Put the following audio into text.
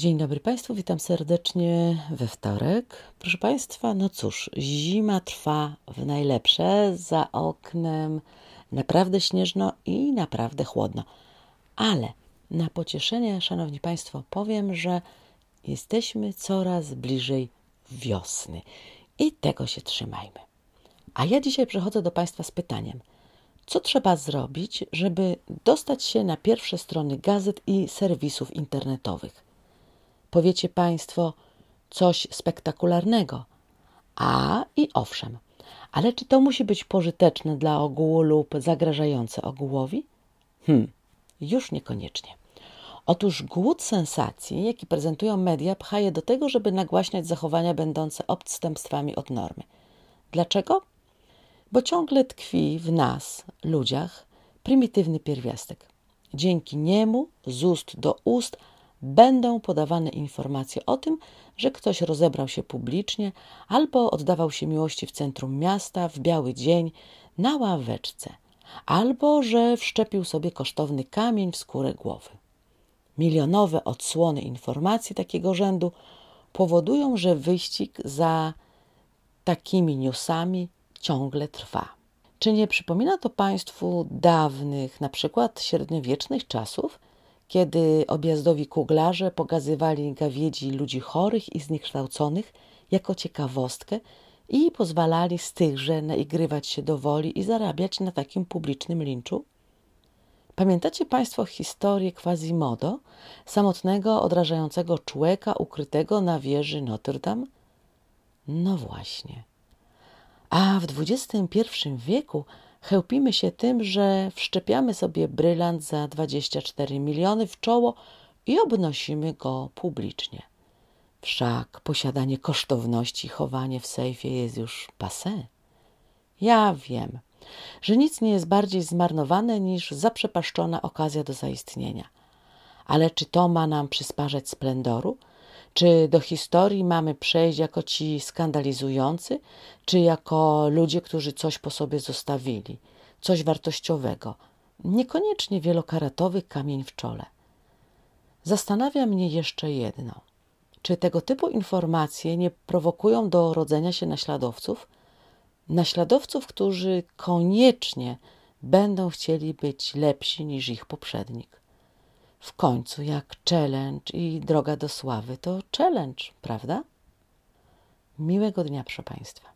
Dzień dobry Państwu, witam serdecznie we wtorek. Proszę Państwa, no cóż, zima trwa w najlepsze, za oknem naprawdę śnieżno i naprawdę chłodno. Ale na pocieszenie, Szanowni Państwo, powiem, że jesteśmy coraz bliżej wiosny i tego się trzymajmy. A ja dzisiaj przychodzę do Państwa z pytaniem. Co trzeba zrobić, żeby dostać się na pierwsze strony gazet i serwisów internetowych? Powiecie Państwo coś spektakularnego. A i owszem, ale czy to musi być pożyteczne dla ogółu lub zagrażające ogółowi? Hmm, już niekoniecznie. Otóż głód sensacji, jaki prezentują media, pcha je do tego, żeby nagłaśniać zachowania będące odstępstwami od normy. Dlaczego? Bo ciągle tkwi w nas, ludziach, prymitywny pierwiastek. Dzięki niemu z ust do ust będą podawane informacje o tym, że ktoś rozebrał się publicznie albo oddawał się miłości w centrum miasta w biały dzień na ławeczce, albo że wszczepił sobie kosztowny kamień w skórę głowy. Milionowe odsłony informacji takiego rzędu powodują, że wyścig za takimi newsami ciągle trwa. Czy nie przypomina to Państwu dawnych, na przykład średniowiecznych czasów, kiedy objazdowi kuglarze pokazywali gawiedzi ludzi chorych i zniekształconych jako ciekawostkę i pozwalali z tychże naigrywać się do woli i zarabiać na takim publicznym linczu? Pamiętacie Państwo historię Quasimodo, samotnego, odrażającego człowieka ukrytego na wieży Notre Dame? No właśnie. A w XXI wieku chełpimy się tym, że wszczepiamy sobie brylant za 24 miliony w czoło i obnosimy go publicznie. Wszak posiadanie kosztowności i chowanie w sejfie jest już passé. Ja wiem, że nic nie jest bardziej zmarnowane niż zaprzepaszczona okazja do zaistnienia. Ale czy to ma nam przysparzać splendoru? Czy do historii mamy przejść jako ci skandalizujący, czy jako ludzie, którzy coś po sobie zostawili, coś wartościowego, niekoniecznie wielokaratowy kamień w czole? Zastanawia mnie jeszcze jedno. Czy tego typu informacje nie prowokują do rodzenia się naśladowców? Naśladowców, którzy koniecznie będą chcieli być lepsi niż ich poprzednik. W końcu, jak challenge i droga do sławy, to challenge, prawda? Miłego dnia, proszę Państwa.